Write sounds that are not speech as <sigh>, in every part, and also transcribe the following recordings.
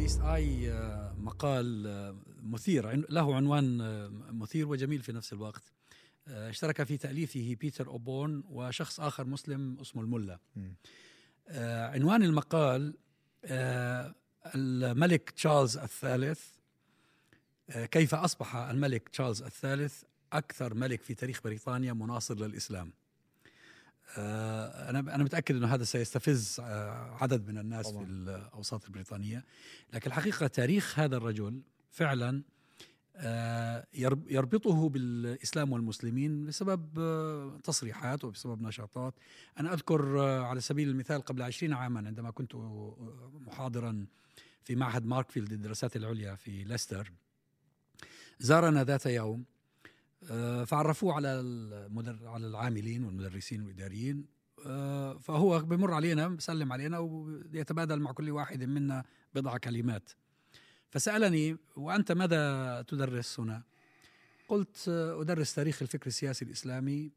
ال East Eye مقال آه، مثير له عنوان آه، مثير وجميل في نفس الوقت. آه، اشترك في تأليفه بيتر أوبورن وشخص آخر مسلم اسمه الملا. آه، عنوان المقال آه، الملك تشارلز الثالث. آه، كيف أصبح الملك تشارلز الثالث أكثر ملك في تاريخ بريطانيا مناصر للإسلام؟ آه، أنا أنا متأكد إنه هذا سيستفز آه، عدد من الناس طبعاً. في الأوساط البريطانية لكن الحقيقة تاريخ هذا الرجل فعلا آه، يرب- يربطه بالإسلام والمسلمين بسبب آه، تصريحات وبسبب نشاطات أنا أذكر آه، على سبيل المثال قبل عشرين عاما عندما كنت آه، محاضرا في معهد ماركفيلد للدراسات العليا في ليستر زارنا ذات يوم آه، فعرفوه على المدر... على العاملين والمدرسين والإداريين آه، فهو بمر علينا بسلم علينا ويتبادل مع كل واحد منا بضع كلمات فسألني وأنت ماذا تدرس هنا؟ قلت آه، أدرس تاريخ الفكر السياسي الإسلامي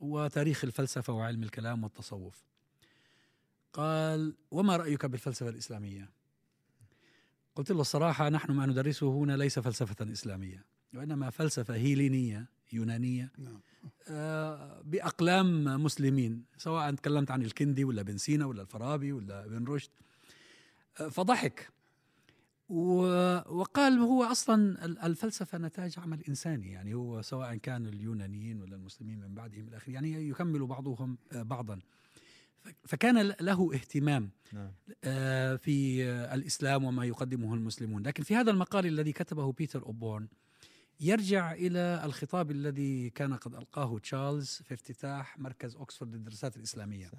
وتاريخ الفلسفة وعلم الكلام والتصوف. قال: وما رأيك بالفلسفة الإسلامية؟ قلت له الصراحة نحن ما ندرسه هنا ليس فلسفة إسلامية وإنما فلسفة هيلينية يونانية. نعم. آه، بأقلام مسلمين سواء تكلمت عن الكندي ولا بن سينا ولا الفارابي ولا ابن رشد. آه، فضحك. وقال هو أصلا ال- الفلسفة نتاج عمل إنساني يعني هو سواء كان اليونانيين ولا المسلمين من بعدهم إلى آخره يعني يكمل بعضهم آه، بعضا. فكان له اهتمام نعم. في الإسلام وما يقدمه المسلمون، لكن في هذا المقال الذي كتبه بيتر أوبورن يرجع إلى الخطاب الذي كان قد ألقاه تشارلز في افتتاح مركز اوكسفورد للدراسات الإسلامية،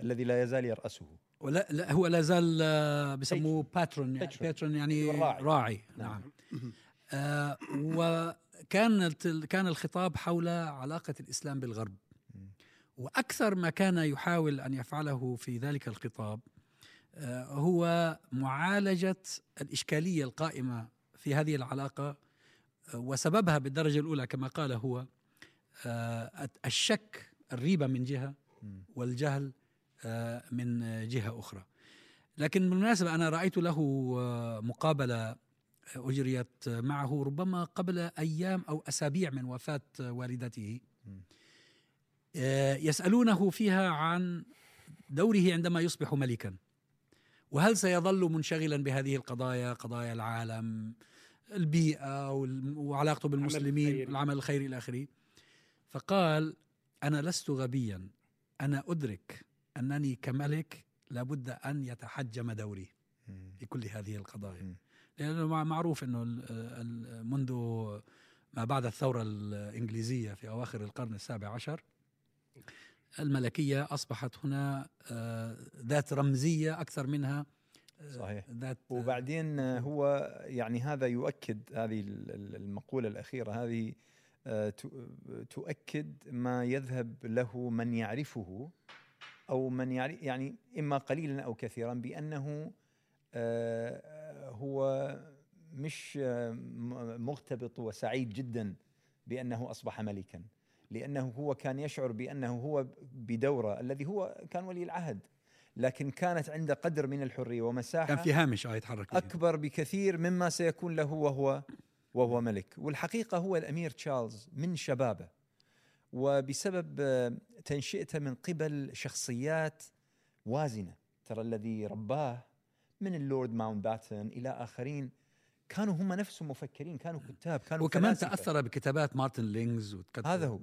الذي لا يزال يرأسه ولا لا هو لا زال آه، بسموه باترون يعني باترون. يعني الراعي. راعي نعم. نعم آه وكانت كان الخطاب حول علاقة الإسلام بالغرب مم. وأكثر ما كان يحاول أن يفعله في ذلك الخطاب آه، هو معالجة الإشكالية القائمة في هذه العلاقة آه، وسببها بالدرجة الأولى كما قال هو آه، الشك الريبة من مم. والجهل آه، من جهة أخرى. لكن بالمناسبة أنا رأيت له آه، مقابلة أجريت معه ربما قبل أيام أو أسابيع من وفاة والدته. مم. يسألونه فيها عن دوره عندما يصبح ملكا. وهل سيظل منشغلا بهذه القضايا قضايا العالم البيئة وعلاقته بالمسلمين الخيري. العمل الخيري إلى آخره. فقال أنا لست غبيا أنا أدرك أنني كملك لابد أن يتحجم دوري. في كل هذه القضايا. لأنه مع- معروف إنه منذ ما بعد الثورة الإنجليزية في أواخر القرن السابع عشر الملكية أصبحت هنا آه، ذات رمزية أكثر منها صحيح. ذات وبعدين آه، هو يعني هذا يؤكد هذه ال- ال- المقولة الأخيرة هذه آه، تؤكد ما يذهب له من يعرفه أو من يعرف يعني إما قليلا أو كثيرا بأنه آه، هو مش مغتبط وسعيد جدا بأنه أصبح ملكا لأنه هو كان يشعر بأنه هو بدوره الذي هو كان ولي العهد لكن كانت عنده قدر من الحرية ومساحة كان في هامش آه يتحرك. أكبر بكثير مما سيكون له وهو وهو ملك والحقيقة هو الأمير تشارلز من شبابه وبسبب آه، تنشئته من قبل شخصيات وازنة ترى الذي رباه من اللورد ماونت باتن إلى آخرين كانوا هم نفسهم مفكرين كانوا كتاب كانوا وكمان فلاسفة. تأثر بكتابات مارتن لينجز وكتب هذا هو.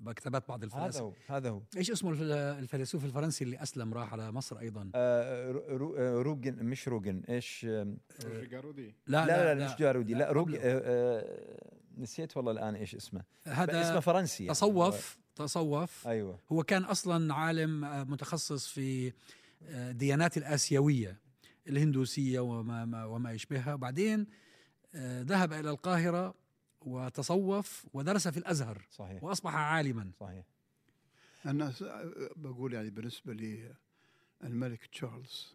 بكتابات بعض هذا الفلاسفه هو هذا هو. إيش اسمه الف- الفيلسوف الفرنسي اللي أسلم راح على مصر أيضا؟ آه، آه، روجن مش روجن إيش آه، روجر جارودي لا لا, لا, مش جارودي لا, روج قبله. آه، آه، نسيت والله الآن إيش اسمه. هذا اسمه فرنسي يعني. تصوف تصوف. أيوه. هو كان أصلا عالم آه، متخصص في الديانات الآسيوية. الهندوسية وما ما وما يشبهها. وبعدين آه، ذهب إلى القاهرة وتصوف ودرس في الأزهر صحيح. وأصبح عالما. صحيح. أنا س- بقول يعني بالنسبة لي الملك تشارلز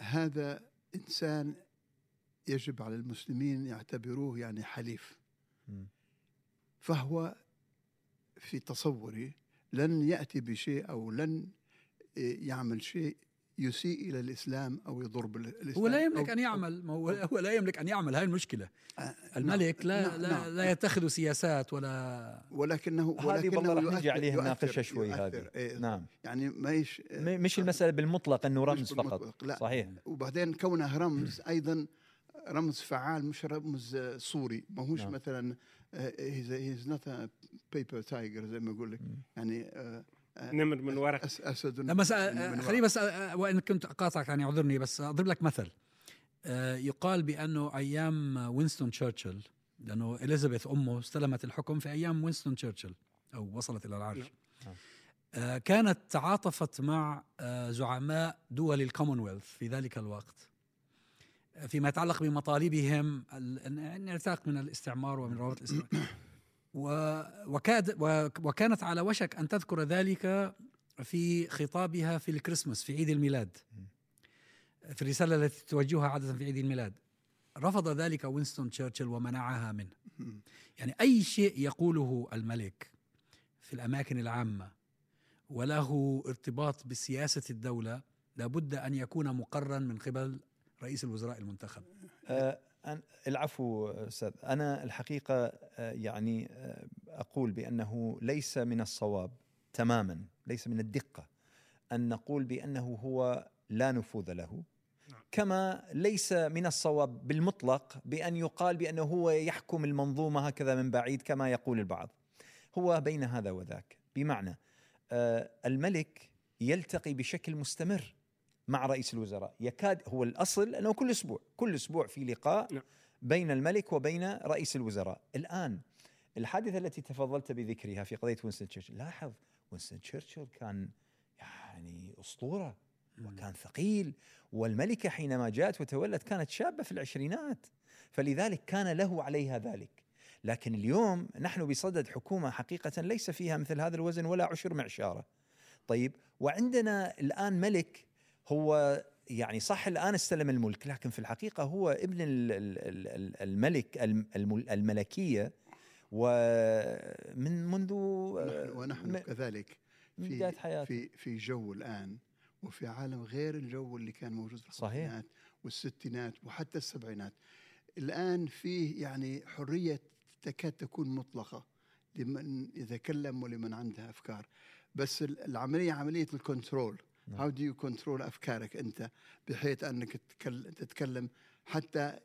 هذا إنسان يجب على المسلمين يعتبروه يعني حليف. فهو في تصوري لن يأتي بشيء أو لن يعمل شيء يسيء إلى الإسلام أو يضر بالاسلام هو لا يملك أو- ان يعمل ما هو, هو لا يملك أن يعمل هاي المشكلة آه، الملك لا نعم، لا, نعم. لا يتخذ سياسات ولا ولكنه هذه والله راح يؤثر- نجي عليها نناقشها شوي يؤثر. هذه. إيه، نعم يعني ما يش م- مش المسألة بالمطلق إنه رمز فقط لا. صحيح وبعدين كونه رمز <clears throat> أيضا رمز فعال مش رمز آه، صوري ما هوش نعم. مثلا he's not paper tiger زي ما يقول لك. يعني آه، آه، نمر من ورق اسد لما خليني. بس آه، وان كنت اقاطعك يعني اعذرني بس اضرب لك مثل آه، يقال بانه أيام وينستون تشرشل لأنه اليزابيث امه استلمت الحكم في أيام وينستون تشرشل أو وصلت إلى العرش نعم. آه، كانت تعاطفت مع آه، زعماء دول الكومنولث في ذلك الوقت آه، فيما يتعلق بمطالبهم ال- ان أن يرتاق من الاستعمار ومن روابط الاستعمار وكاد وكانت على وشك أن تذكر ذلك في خطابها في الكريسماس في عيد الميلاد. في الرسالة التي توجهها عادة في عيد الميلاد. رفض ذلك وينستون تشرشل ومنعها منه. يعني أي شيء يقوله الملك في الأماكن العامة وله ارتباط بسياسة الدولة لابد أن يكون مقرا من قبل رئيس الوزراء المنتخب. آه، العفو أستاذ. أنا الحقيقة آه، يعني آه، أقول بأنه ليس من الصواب تماما ليس من الدقة أن نقول بأنه هو لا نفوذ له نعم. كما ليس من الصواب بالمطلق بأن يقال بأنه هو يحكم المنظومة هكذا من بعيد كما يقول البعض. هو بين هذا وذاك. بمعنى آه، الملك يلتقي بشكل مستمر. مع رئيس الوزراء. يكاد هو الأصل أنه كل أسبوع كل أسبوع في لقاء نعم. بين الملك وبين رئيس الوزراء. الآن الحادثة التي تفضلت بذكرها في قضية وينستون تشرشل لاحظ وينستون تشرشل كان يعني أسطورة وكان ثقيل والملكة حينما جاءت وتولت كانت شابة في العشرينات فلذلك كان له عليها ذلك. لكن اليوم نحن بصدد حكومة حقيقة ليس فيها مثل هذا الوزن ولا عشر معشارة. طيب وعندنا الآن ملك هو يعني صح الآن استلم الملك لكن في الحقيقة هو ابن ال- ال- ال- الملك الم- الم- الملكية ومن منذ ونحن, ونحن كذلك في في في جو الآن وفي عالم غير الجو اللي كان موجود في. الخمسينات والستينات وحتى السبعينات الآن فيه يعني حرية تكاد تكون مطلقة لمن يتكلم ولمن عنده أفكار بس ال- العملية عملية ال control. how do you control أفكارك أنت بحيث أنك تتكل- تتكلم حتى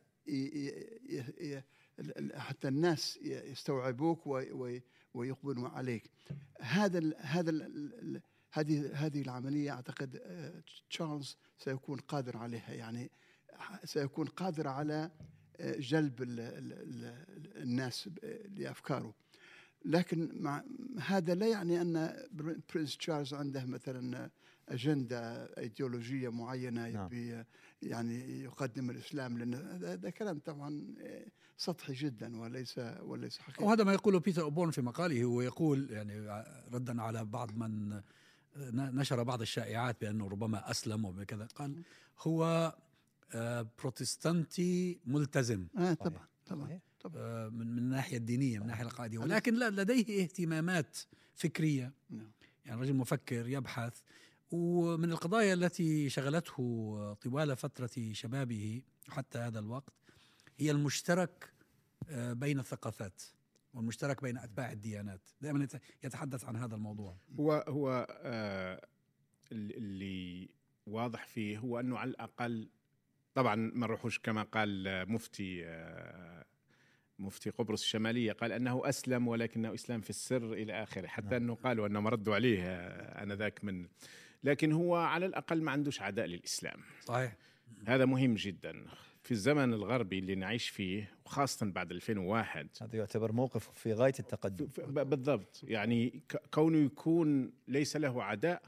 حتى الناس يستوعبوك وي- وي- ويقبلوا عليك. هذا ال هذا هذه هذه العملية أعتقد آه، تشارلز سيكون قادر عليها. يعني سيكون قادر على آه، جلب ال ال ال الناس لأفكاره. لكن مع هذا لا يعني أن بر- prince تشارلز عنده مثلا أجندة إيديولوجية معينة نعم. يبي يعني يقدم الإسلام لأن هذا كلام طبعا آه، سطحي جدا وليس وليس حقيقي. وهذا ما يقوله بيتر أوبورن في مقاله هو يقول يعني ردا على بعض من نشر بعض الشائعات بأنه ربما أسلم وكذا قال هو آه، بروتستانتي ملتزم. آه طبعا طبعا. طبعا. آه، من من الناحية الدينية من الناحية العقائدية. ولكن لا لديه اهتمامات فكرية. نعم. يعني رجل مفكر يبحث ومن القضايا التي شغلته طوال فترة شبابه حتى هذا الوقت هي المشترك آه، بين الثقافات والمشترك بين أتباع الديانات دائما يت- يتحدث عن هذا الموضوع هو هو آه اللي- واضح فيه هو أنه على الأقل طبعا ما نروحوش كما قال مفتي آه مفتي قبرص الشمالية قال أنه أسلم ولكنه إسلام في السر إلى آخره حتى نعم. أنه قالوا انهم ردوا عليه آه، آنذاك من لكن هو على الأقل ما عندوش عداء للإسلام. صحيح. هذا مهم جدا. في الزمن الغربي اللي نعيش فيه وخاصه بعد 2001 هذا يعتبر موقف في غاية التقدم. بالضبط. يعني كونه يكون ليس له عداء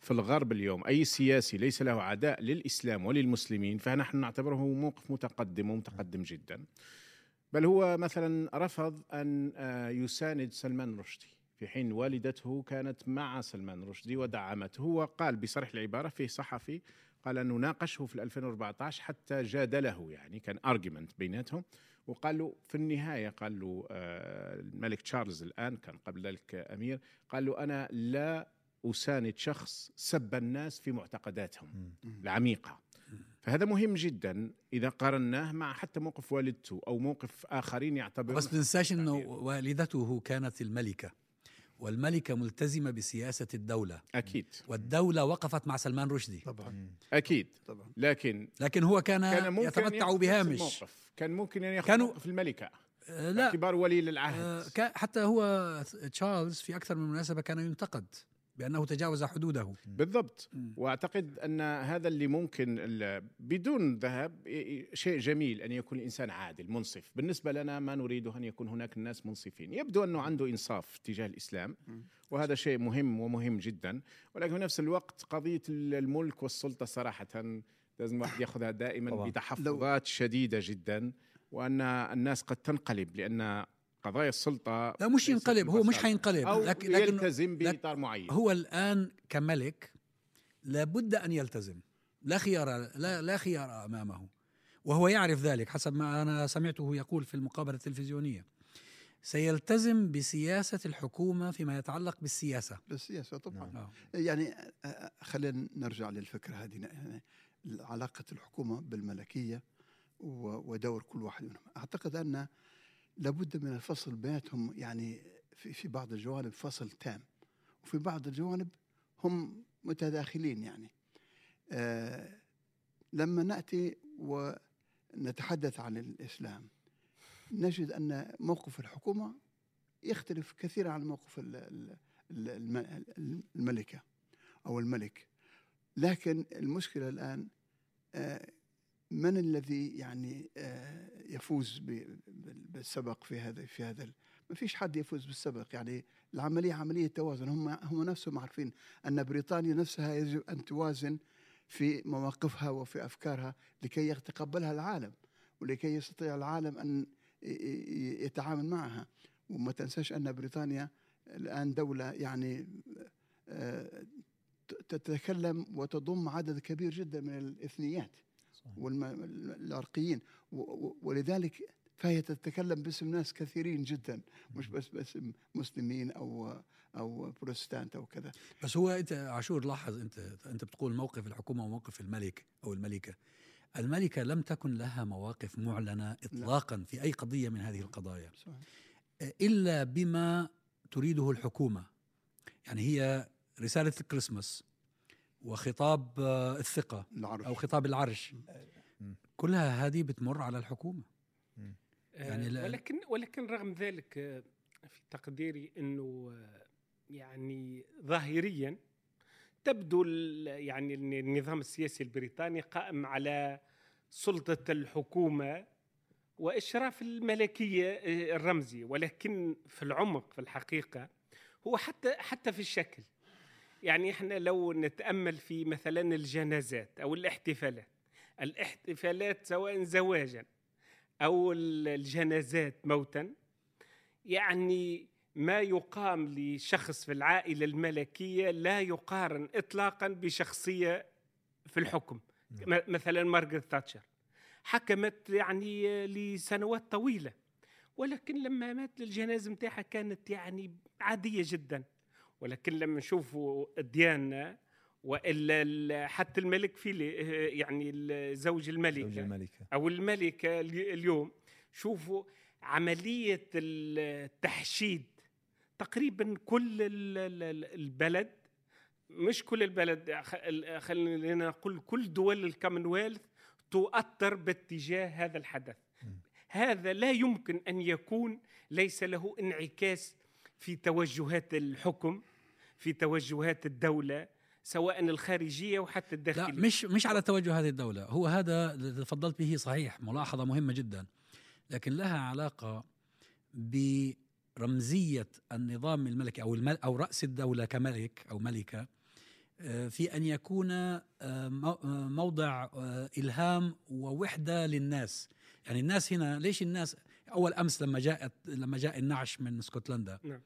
في الغرب اليوم أي سياسي ليس له عداء للإسلام وللمسلمين فنحن نعتبره موقف متقدم ومتقدم جدا. بل هو مثلا رفض أن آه، يساند سلمان رشدي. في حين والدته كانت مع سلمان رشدي ودعمته هو قال بصريح العبارة في صحفي قال أنه ناقشه في 2014 حتى جادله يعني كان argument بيناتهم. وقال له في النهاية قال له آه، الملك تشارلز الآن كان قبل ذلك أمير قال له أنا لا أساند شخص سب الناس في معتقداتهم مم. العميقة. فهذا مهم جدا إذا قارناه مع حتى موقف والدته أو موقف آخرين يعتبرون بس تنساش إنه والدته كانت الملكة. والملكة ملتزمة بسياسة الدولة. أكيد. والدولة وقفت مع سلمان رشدي. طبعا. مم. أكيد. طبعا. لكن لكن هو كان, كان ممكن يتمتع بهامش. الموقف. كان ممكن أن ياخذ كانوا- موقف الملكة. آه، لا. باعتبار ولي آه، للعهد كا- حتى هو تشارلز في أكثر من مناسبة كان ينتقد. بأنه تجاوز حدوده. بالضبط. وأعتقد أن هذا اللي ممكن بدون ذهب شيء جميل أن يكون الإنسان عادل منصف. بالنسبة لنا ما نريده أن يكون هناك الناس منصفين. يبدو أنه عنده إنصاف تجاه الإسلام وهذا شيء مهم ومهم جدا. ولكن في نفس الوقت قضية ال- الملك والسلطة صراحة لازم الواحد يأخذها دائما. بتحفظات شديدة جدا وأن الناس قد تنقلب لأن قضايا السلطة لا مش ينقلب هو مش. حينقلب. أو لكن, لكن يلتزم بإطار معين. هو الآن كملك لابد أن يلتزم. لا خيار لا لا خيار أمامه. وهو يعرف ذلك حسب ما أنا سمعته يقول في المقابلة التلفزيونية. سيلتزم بسياسة الحكومة فيما يتعلق بالسياسة. بالسياسة طبعا. نعم. يعني خلينا نرجع للفكرة هذه. يعني علاقة الحكومة بالملكية و- ودور كل واحد منهم. أعتقد أن لابد من الفصل بيناتهم يعني في في بعض الجوانب فصل تام وفي بعض الجوانب هم متداخلين يعني. آه لما نأتي ونتحدث عن الإسلام نجد أن موقف الحكومة يختلف كثيرا عن موقف ال- ال- ال- الم- الملكة أو الملك. لكن المشكلة الآن آه، من الذي يعني آه، يفوز بالسبق في هذا في هذا ما فيش حد يفوز بالسبق يعني العملية عملية توازن. هم هم نفسهم عارفين أن بريطانيا نفسها يجب أن توازن في مواقفها وفي أفكارها لكي يتقبلها العالم ولكي يستطيع العالم أن يتعامل معها. وما تنساش أن بريطانيا الآن دولة يعني آه، تتكلم وتضم عدد كبير جدا من الاثنيات. صحيح. والعرقيين ولذلك فهي تتكلم باسم ناس كثيرين جدا. مش بس باسم مسلمين أو أو بروتستانت أو كذا. بس هو أنت عاشور لاحظ أنت أنت بتقول موقف الحكومة وموقف الملك أو الملكة. الملكة لم تكن لها مواقف معلنة اطلاقا في أي قضية من هذه القضايا. صحيح. إلا بما تريده الحكومة. يعني هي رسالة الكريسماس. وخطاب آه، الثقة العرش. أو خطاب العرش. كلها هذه بتمر على الحكومة. يعني لا- ولكن ولكن رغم ذلك آه، في تقديري إنه آه، يعني ظاهريا تبدو ال- يعني النظام السياسي البريطاني قائم على سلطة الحكومة وإشراف الملكية آه، الرمزي. ولكن في العمق في الحقيقة هو حتى حتى في الشكل. يعني إحنا لو نتأمل في مثلا الجنازات أو الاحتفالات الاحتفالات سواء زواجا أو ال- الجنازات موتا يعني ما يقام لشخص في العائلة الملكية لا يقارن اطلاقا بشخصية في الحكم م- مثلا مارغريت تاتشر. حكمت يعني لسنوات طويلة ولكن لما مات الجنازة نتاعها كانت يعني عادية جدا. ولكن لما نشوفوا ديانا وإلا ال- حتى الملك فيلي يعني زوج الملكه زوج الملكه أو الملكه الي- اليوم. شوفوا عملية التحشيد. تقريبا كل ال- ال- البلد مش كل البلد خلينا نقول كل دول الكومنولث تؤثر باتجاه هذا الحدث. هذا لا يمكن أن يكون ليس له انعكاس في توجهات الحكم. في توجهات الدولة سواء الخارجية وحتى لا الداخلية. مش مش على توجه هذه الدولة. هو هذا اللي تفضلت به صحيح ملاحظة مهمة جدا لكن لها علاقة برمزية النظام الملكي أو المل أو رأس الدولة كملك أو ملكة آه، في أن يكون آه، آه، موضع إلهام ووحدة للناس. يعني الناس هنا ليش الناس أول أمس لما جاءت لما جاء النعش من اسكتلندا؟ نعم.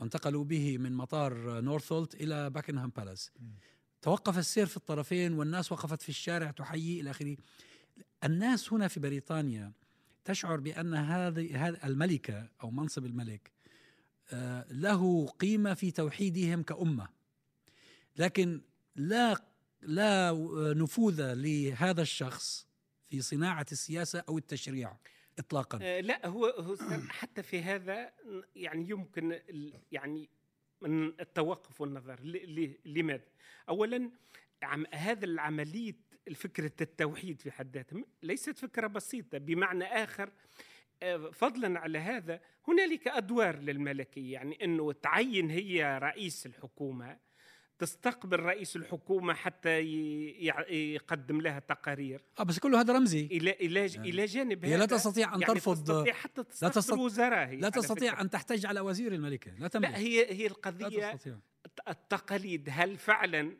وانتقلوا به من مطار نورثولت إلى باكنهام بالاس توقف السير في الطرفين والناس وقفت في الشارع تحيي إلى آخره. الناس هنا في بريطانيا تشعر بأن هذه الملكة أو منصب الملك آه، له قيمة في توحيدهم كأمة. لكن لا لا نفوذ لهذا الشخص في صناعة السياسة أو التشريع اطلاقا. آه، لا هو هو حتى في هذا يعني يمكن يعني من التوقف والنظر. لماذا؟ اولا عم هذا العملية فكره التوحيد في حد ذاتها ليست فكرة بسيطة. بمعنى آخر آه، فضلا على هذا هنالك أدوار للملكية. يعني إنه تعين هي رئيس الحكومة تستقبل رئيس الحكومة حتى يقدم لها تقارير. آه بس كله هذا رمزي. إلى إلى إلى جانب هي لا تستطيع أن يعني ترفض تستطيع حتى تستقبل تستطيع- وزراء لا تستطيع. أن تحتج على وزير الملكة. لا تملك. لا هي هي لا القضية تستطيع التقاليد هل فعلا؟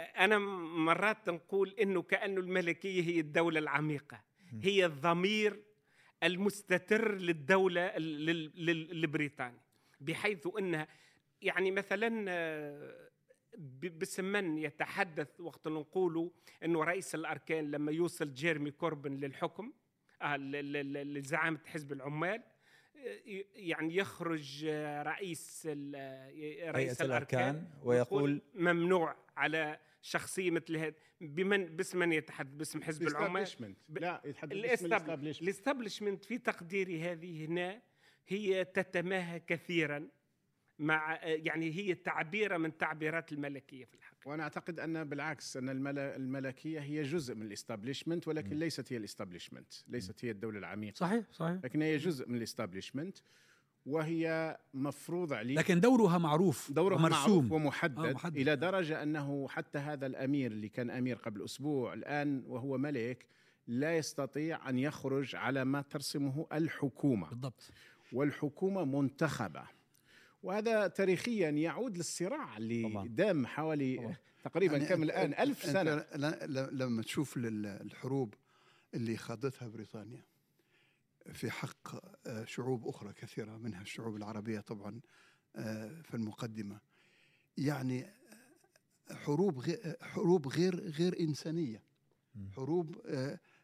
أنا مرات نقول إنه كانه الملكية هي الدولة العميقة. هي الضمير المستتر للدولة لل- لل- البريطاني بحيث انها يعني مثلا آه، ب- باسم من يتحدث وقت نقولوا إنه رئيس الأركان لما يوصل جيرمي كوربن للحكم آه، لزعامة حزب العمال يعني يخرج آه، رئيس ال- آه، رئيس هيئة الأركان الأركان ويقول ممنوع على شخصية مثل هذا. بمن باسم من يتحدث؟ باسم حزب العمال؟ لا يتحدث باسم ال establishment في تقديري هذه هنا هي تتماهى كثيرا. مع يعني هي تعبيره من تعبيرات الملكية في الحقيقة وأنا أعتقد أن بالعكس أن الملا- الملكية هي جزء من ال establishment ولكن ليست هي ال establishment ليست هي الدولة العميقة. صحيح صحيح. لكن هي جزء من ال establishment وهي مفروض عليه لكن دورها معروف دورها ومرسوم. معروف ومحدد آه، محدد. إلى درجة أنه حتى هذا الأمير اللي كان أمير قبل أسبوع الآن وهو ملك لا يستطيع أن يخرج على ما ترسمه الحكومة. بالضبط. والحكومة منتخبة. وهذا تاريخيا يعود للصراع اللي. دام حوالي طبعاً. تقريبا يعني كم الآن ألف سنة لما تشوف الحروب اللي خاضتها بريطانيا في حق آه، شعوب أخرى كثيرة منها الشعوب العربية طبعا آه، في المقدمة يعني آه، حروب غير حروب غير غير إنسانية مم. حروب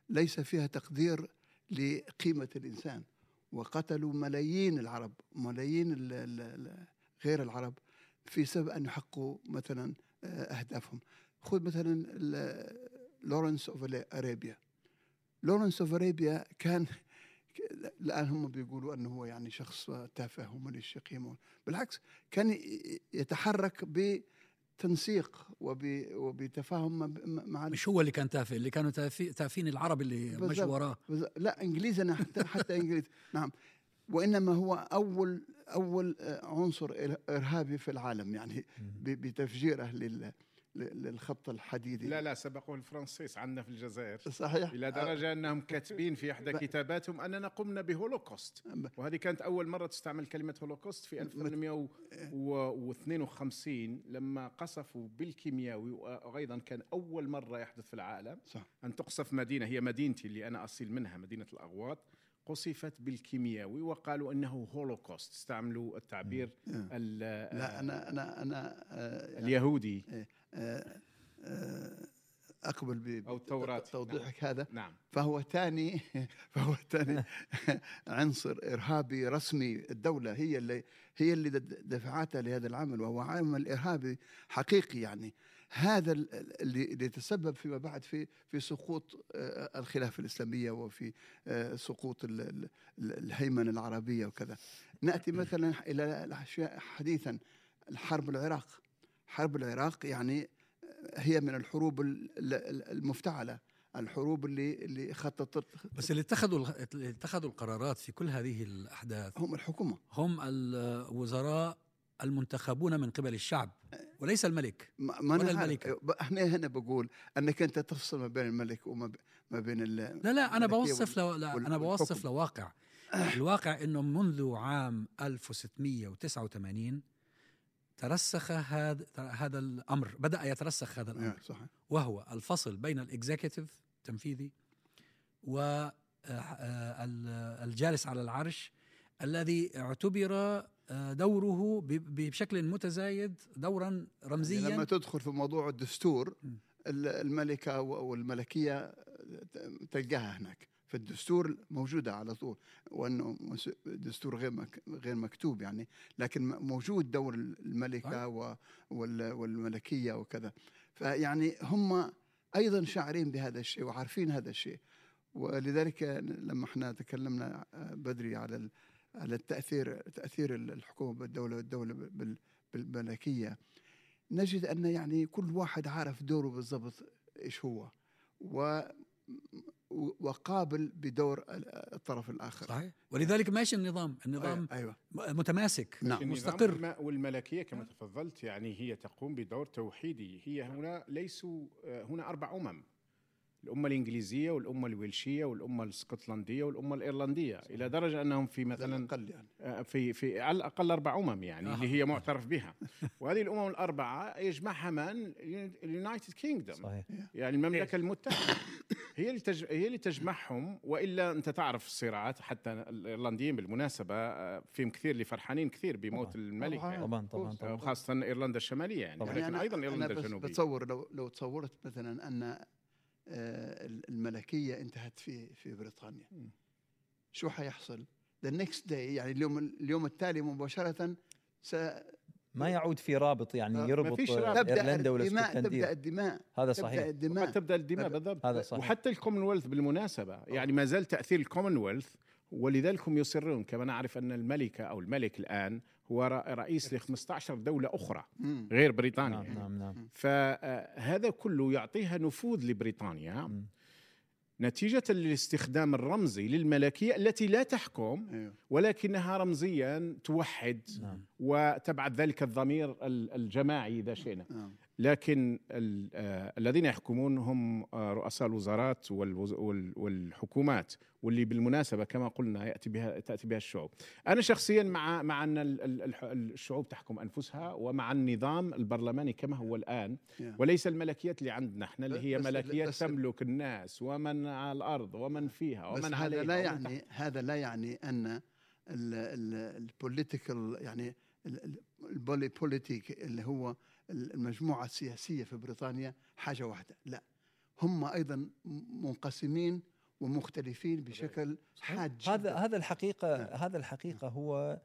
ليس فيها تقدير لقيمة الإنسان وقتلوا ملايين العرب ملايين ال- ال- غير العرب في سبب أن يحققوا مثلا آه، أهدافهم. خذ مثلا لورنس اوف ارابيا لورنس اوف ارابيا كان <laughs> الآن هم بيقولوا أنه هو يعني شخص تافه ومليش قيمه بالعكس كان يتحرك بتنسيق وب- وبتفاهم مع مش هو اللي كان تافه اللي كانوا تافي- تافين العرب اللي مشوا. وراه. لا إنجليزي أنا حتى حتى إنجليزي. <laughs> نعم. وإنما هو اول أول عنصر إرهابي في العالم يعني ب- بتفجيره لل- لل- للخط الحديدي. لا لا سبقوه الفرنسيس عندنا في الجزائر. صحيح. إلى درجة أنهم كاتبين في إحدى كتاباتهم أننا قمنا بهولوكوست. وهذه كانت أول مرة تستعمل كلمة هولوكوست في 1852 لما قصفوا بالكيمياوي وأيضا كان أول مرة يحدث في العالم صح. أن تقصف مدينة هي مدينتي اللي أنا اصيل منها مدينة الأغواط قصفت بالكيمياوي وقالوا إنه هولوكوست. استعملوا التعبير ال- لا أنا أنا أنا آه، اليهودي. آه، آه، أقبل أو التوراة. توضيحك هذا. نعم. فهو ثاني <laughs> فهو ثاني <laughs> عنصر إرهابي رسمي. الدولة هي اللي هي اللي دفعتها لهذا العمل وهو عمل إرهابي حقيقي يعني. هذا ال- ال- اللي اللي تسبب فيما بعد في في سقوط آه، الخلافة الإسلامية وفي آه، سقوط ال- ال- ال- الهيمنة العربية وكذا. نأتي <clears throat> مثلا إلى الاشياء حديثا الحرب العراق. حرب العراق يعني هي من الحروب ال- ال- المفتعلة الحروب اللي اللي خططت بس اللي اتخذوا اللي اتخذوا القرارات في كل هذه الأحداث هم الحكومة هم الوزراء المنتخبون من قبل الشعب وليس الملك ما ولا. الملكة. إحنا هنا بقول أنك أنت تفصل ما بين الملك وما ما بين ال لا لا أنا بوصف لو لا أنا بوصف. لواقع الواقع إنه منذ عام 1689 ترسخ هذا هذا الأمر. بدأ يترسخ هذا الأمر. آه، صح وهو الفصل بين الاكزيكتيف التنفيذي والجالس على العرش الذي اعتبر آه، دوره بشكل متزايد دورا يعني لما رمزيا تدخل في موضوع الدستور الملكة و- والملكية تلقاها هناك. في الدستور موجودة على طول وأنه مس- دستور غير مك غير مكتوب يعني لكن موجود دور الملكة و- وال- والملكية وكذا. فيعني هم أيضا شاعرين بهذا الشيء وعارفين هذا الشيء. ولذلك لما إحنا تكلمنا بدري على على التأثير تأثير الحكومة بالدولة والدولة بال- بالملكية نجد أن يعني كل واحد عارف دوره بالضبط إيش هو. و وقابل بدور الطرف الآخر. صحيح. ولذلك ماشي النظام. النظام أيوه. متماسك. نعم. مستقر. والم- والملكية كما تفضلت يعني هي تقوم بدور توحيدي. هي هنا ليسوا آه، هنا أربع أمم. الأمة الإنجليزية والأمة الويلشية والأمة الإسكتلندية والأمة الإيرلندية إلى درجة أنهم في مثلا أقل يعني. آه، في في على الأقل أربع أمم يعني اللي هي معترف بها. وهذه الأمم الأربعة يجمعها من ال United Kingdom صحيح. يعني المملكة المتحدة. هي اللي تج... هي اللي تجمعهم وإلا أنت تعرف الصراعات حتى الإيرلنديين بالمناسبة آه، فيهم كثير اللي فرحانين كثير بموت طبعاً. الملكة. طبعاً. طبعا طبعا آه، طبعا. وخاصة إيرلندا الشمالية يعني. طبعاً. لكن يعني أيضا إيرلندا الجنوبية. بتصور لو لو تصورت مثلا أن آه، الملكية انتهت في في بريطانيا. شو حيحصل؟ the next day يعني اليوم اليوم التالي مباشرة س ما يعود في رابط يعني آه، يربط فيش آه، رابط. تبدأ ايرلندا الدماء تبدأ الدماء هذا تبدأ صحيح الدماء وقد تبدأ الدماء هذا- بالضبط هذا صحيح. وحتى الكومنولث بالمناسبة يعني ما زال تأثير الكومنولث ولذلك هم يصرون كما نعرف أن الملكة أو الملك الآن هو رئيس ل 15 دولة أخرى مم. غير بريطانيا. نعم نعم نعم. فهذا كله يعطيها نفوذ لبريطانيا. نتيجة للاستخدام الرمزي للملكية التي لا تحكم أيوه ولكنها رمزيا توحد نعم. وتبعث ذلك الضمير ال- الجماعي إذا شئنا. نعم. لكن آه، الذين يحكمون هم آه، رؤساء الوزارات والحكومات واللي بالمناسبة كما قلنا يأتي بها تأتي بها الشعوب أنا شخصيا مع مع الح- الشعوب تحكم أنفسها ومع النظام البرلماني كما هو Yeah. وليس الملكيات اللي عندنا إحنا اللي هي بس- ملكيات بس- تملك الناس ومن على الأرض ومن فيها بس ومن هذا عليها لا ومن يعني. هذا لا يعني أن ال political يعني ال poli- politic اللي هو المجموعة السياسية في بريطانيا حاجة واحدة لا. هم أيضا منقسمين ومختلفين بشكل حاد هذا هذا الحقيقة هذا الحقيقة هو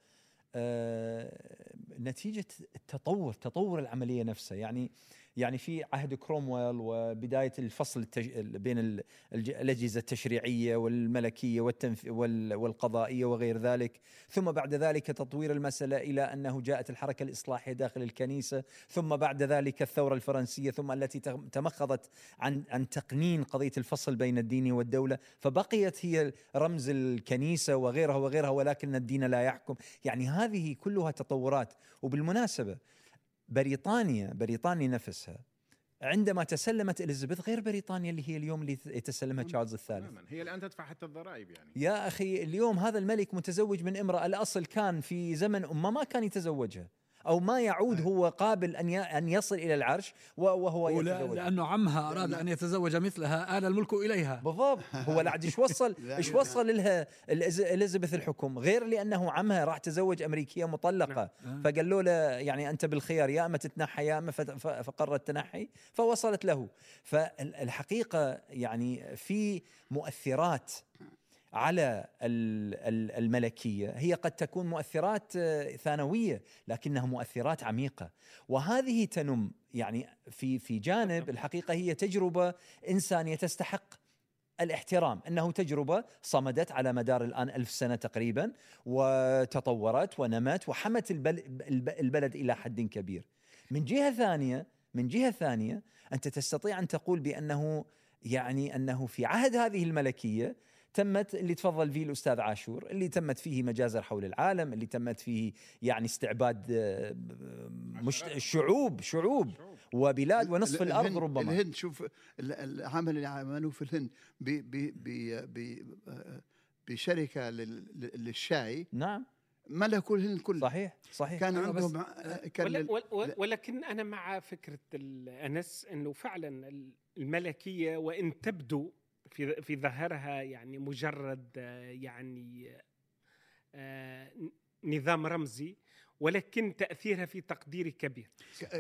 آه، نتيجة التطور تطور العملية نفسها. يعني يعني في عهد كرومويل وبداية الفصل التج... بين ال- الأجهزة التشريعية والملكية والتنف... وال... والقضائية وغير ذلك. ثم بعد ذلك تطوير المسألة إلى أنه جاءت الحركة الإصلاحية داخل الكنيسة. ثم بعد ذلك الثورة الفرنسية ثم التي تم- تمخضت عن عن تقنين قضية الفصل بين الدين والدولة. فبقيت هي رمز الكنيسة وغيرها وغيرها ولكن الدين لا يحكم. يعني هذه كلها تطورات. وبالمناسبة بريطانيا بريطانيا نفسها عندما تسلمت إليزابيث غير بريطانيا اللي هي اليوم اللي يتسلمها تشارلز الثالث. تماما. هي الآن تدفع حتى الضرائب يعني. يا أخي اليوم هذا الملك متزوج من امرأة الأصل كان في زمن امه ما كان يتزوجها. أو ما يعود هو قابل أن أن يصل إلى العرش وهو يتزوج. لأنه عمها أراد أن يتزوج مثلها آل الملك إليها. بالضبط. هو عاد إيش وصل؟ <laughs> إيش. وصل لها إليزابيث الحكم؟ غير لأنه عمها راح تزوج أمريكية مطلقة. نعم. فقالوا له يعني أنت بالخيار يا أما تتنحى يا أما فقرر التنحي. فوصلت له. فالحقيقة يعني في مؤثرات على ال- ال- الملكية. هي قد تكون مؤثرات آه، ثانوية لكنها مؤثرات عميقة. وهذه تنم يعني في في جانب الحقيقة هي تجربة انسانيه تستحق الاحترام. إنه تجربة صمدت على مدار الآن ألف سنة تقريبا وتطورت ونمت وحمت البل الب- البلد إلى حد كبير. من جهة ثانية من جهة ثانية أنت تستطيع أن تقول بأنه يعني أنه في عهد هذه الملكية تمت اللي تفضل فيه الأستاذ عاشور اللي تمت فيه مجازر حول العالم اللي تمت فيه يعني استعباد آه، مش شعوب شعوب وبلاد ونصف ال- الأرض ربما. الهند شوف ال- العمل اللي عملوه في الهند ب ب ب ب بشركة لل- للشاي. نعم. ملكوا الهند كله. صحيح صحيح. كان عندهم كان ولا لل- ول- ول- لا. ولكن أنا مع فكرة أنس إنه فعلا ال- الملكية وإن تبدو في في ظاهرها يعني مجرد يعني آه، نظام رمزي ولكن تأثيرها في تقديري كبير.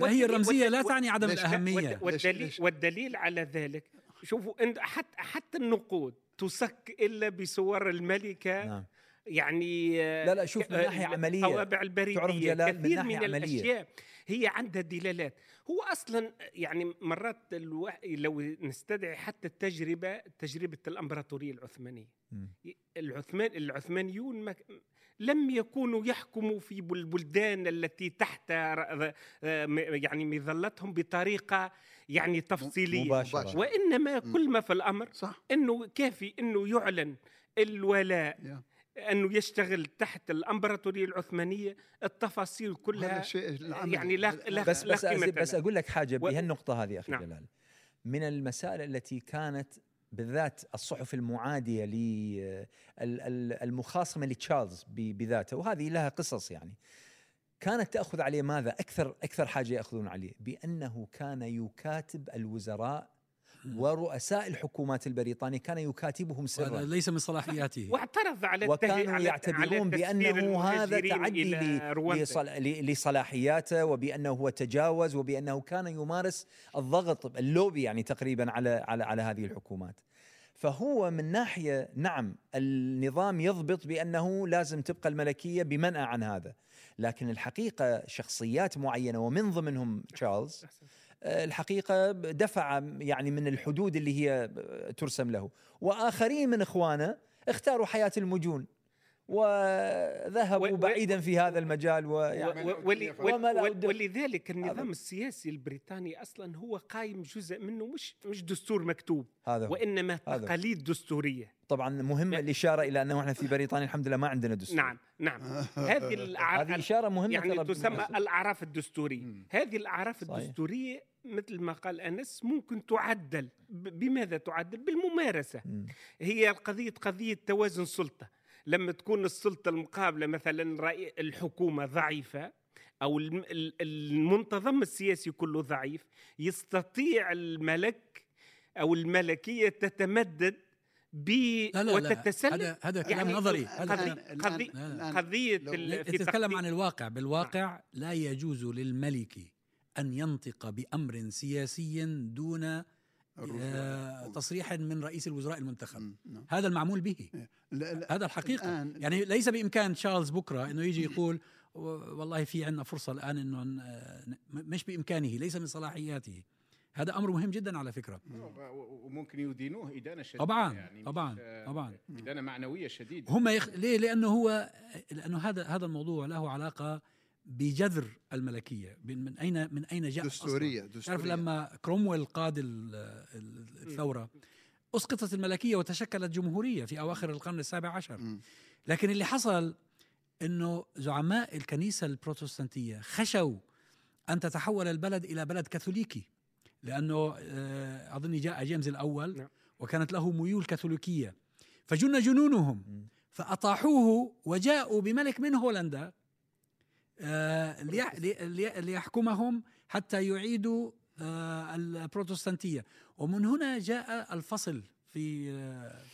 وهي الرمزيه لا تعني عدم الأهمية. والد- والدليل والدليل على ذلك شوفوا حتى حتى النقود تصك إلا بصور الملكة نعم. يعني لا لا شوف من آه، ناحية عملية الطوابع البريديه تعرف جلال من كثير ناحية من عملية. الأشياء هي عندها دلالات هو أصلا يعني مرات ألو... لو نستدعي حتى التجربة تجربة الأمبراطورية العثمانية. العثمان العثمانيون ما لم يكونوا يحكموا في البلدان التي تحت يعني مظلتهم بطريقة يعني تفصيلية مباشرة مباشرة. وإنما. كل ما في الأمر صح إنه كافي إنه يعلن الولاء يا. أنه يشتغل تحت الأمبراطورية العثمانية التفاصيل كلها. يعني لا- لا- بس لا بس قيمة بس. أقول لك حاجة بهالنقطة هذه أخي نعم. جلال من المسائل التي كانت بالذات الصحف المعادية للمخاصمه لتشارلز بذاته وهذه لها قصص يعني كانت تأخذ عليه ماذا أكثر أكثر حاجة يأخذون عليه بأنه كان يكاتب الوزراء ورؤساء الحكومات البريطانية كان يكاتبهم هذا سرا ليس من صلاحياته. واعترض على وكانوا على- يعتبرون بأنه هذا تعدي لصلاحياته وبأنه هو تجاوز وبأنه كان يمارس الضغط اللوبي يعني تقريبا على على على هذه الحكومات. فهو من ناحية نعم النظام يضبط بأنه لازم تبقى الملكية بمنأى عن هذا، لكن الحقيقة شخصيات معينة ومن ضمنهم تشارلز الحقيقة دفع يعني من الحدود اللي هي ترسم له، وآخرين من إخوانه اختاروا حياة المجون. وذهبوا بعيدا في هذا المجال ولذلك النظام هذا- السياسي البريطاني أصلا هو قايم جزء منه مش مش دستور مكتوب هذا هو. وإنما. تقاليد دستورية طبعا مهمة الإشارة إلى أنه إحنا في بريطانيا الحمد لله ما عندنا دستور نعم نعم <laughs> هذه الأع- هذه إشارة مهمة يعني تسمى. الأعراف الدستورية. هذه الأعراف. الدستورية مثل ما قال أنس ممكن تعدل بماذا تعدل بالممارسة مم. هي قضيه قضية توازن سلطة لما تكون السلطة المقابلة مثلا الحكومة ضعيفة أو الم- ال- المنتظم السياسي كله ضعيف يستطيع الملك أو الملكية تتمدد ب وتتسلل هذا هذا كلام يعني نظري. قضيه تتكلم عن الواقع. بالواقع لا يجوز للملك أن ينطق بأمر سياسي دون آه، تصريح من رئيس الوزراء المنتخب. مم، نعم. هذا المعمول به. لا- لا، هذا الحقيقة. الآن يعني ليس بإمكان تشارلز بكرة إنه يجي يقول والله في عندنا فرصة الآن إنه ن- ن- مش بإمكانه ليس من صلاحياته. هذا أمر مهم جدا على فكرة. وممكن يدينوه إدانة شديدة طبعاً، يعني طبعاً، طبعاً. إدانة معنوية شديدة. هم يخ... ليه؟ لأنه هو لأنه هذا هذا الموضوع له علاقة بجذر الملكية من من اين من أين جاء أصلاً؟ دستورية تعرف دستورية لما كرومويل قاد ال- ال- الثورة أسقطت الملكية وتشكلت جمهورية في أواخر القرن السابع عشر. لكن اللي حصل إنه زعماء الكنيسة البروتستانتية خشوا أن تتحول البلد إلى بلد كاثوليكي لأنه آه، أظني جاء جيمس الأول نعم. وكانت له ميول كاثوليكية فجن جنونهم. فأطاحوه وجاءوا بملك من هولندا ليحكمهم حتى يعيدوا آه، البروتستانتية. ومن هنا جاء الفصل في آه،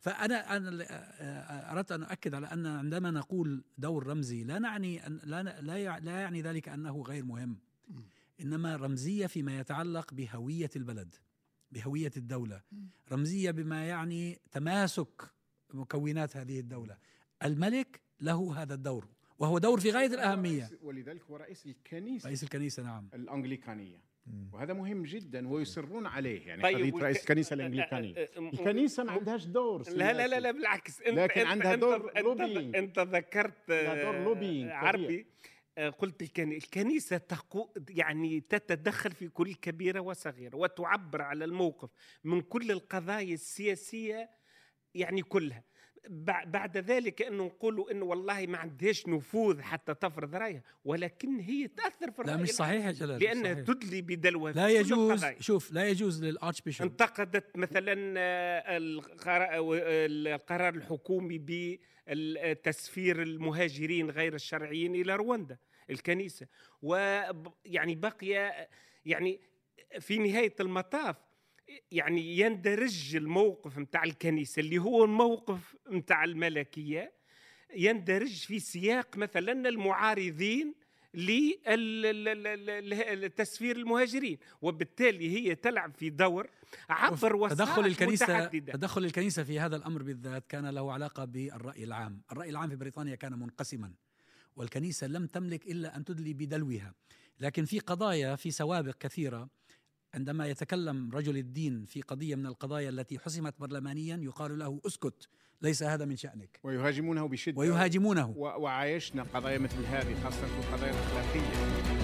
فأنا أنا آه، أردت أن أؤكد على أن عندما نقول دور رمزي لا نعني أن لا لا يعني ذلك أنه غير مهم. إنما رمزية فيما يتعلق بهوية البلد بهوية الدولة. رمزية بما يعني تماسك مكونات هذه الدولة. الملك له هذا الدور. وهو دور في غاية الأهمية. ولذلك هو رئيس الكنيسة. رئيس الكنيسة نعم. الأنجليكانية. وهذا مهم جدا ويصرون عليه يعني طيب قضيه رئيس الكنيسة الأنجليكانية. الكنيسة ما عندهاش دور لا لا لا. لا بالعكس. انت لكن انت عندها انت دور انت, ذكرت دور آه، عربي. آه، قلت الكني- الكنيسة تقو يعني تتدخل في كل كبيرة وصغيرة وتعبر على الموقف من كل القضايا السياسية يعني كلها. بعد ذلك انه نقولوا انه والله ما عندهاش نفوذ حتى تفرض رأيها ولكن هي تأثر في لا الرأي مش. صحيح يا جلال لأنها صحيح. تدلي بدلوها في لا يجوز. شوف لا يجوز للارتش بيشوب انتقدت مثلا آه، القرار القرار الحكومي بتسفير المهاجرين غير الشرعيين إلى رواندا الكنيسة ويعني بقي يعني في نهاية المطاف يعني يندرج الموقف متاع الكنيسة اللي هو الموقف متاع الملكية يندرج في سياق مثلا المعارضين لتسفير المهاجرين. وبالتالي هي تلعب في دور عبر وسائل تدخل الكنيسة متعددة. تدخل الكنيسة في هذا الأمر بالذات كان له علاقة بالرأي العام. الرأي العام في بريطانيا كان منقسما والكنيسة لم تملك إلا أن تدلي بدلوها. لكن في قضايا في سوابق كثيرة عندما يتكلم رجل الدين في قضية من القضايا التي حسمت برلمانيا يقال له اسكت ليس هذا من شأنك. ويهاجمونه بشدة. ويهاجمونه. وعايشنا قضايا مثل هذه خاصة القضايا الأخلاقية.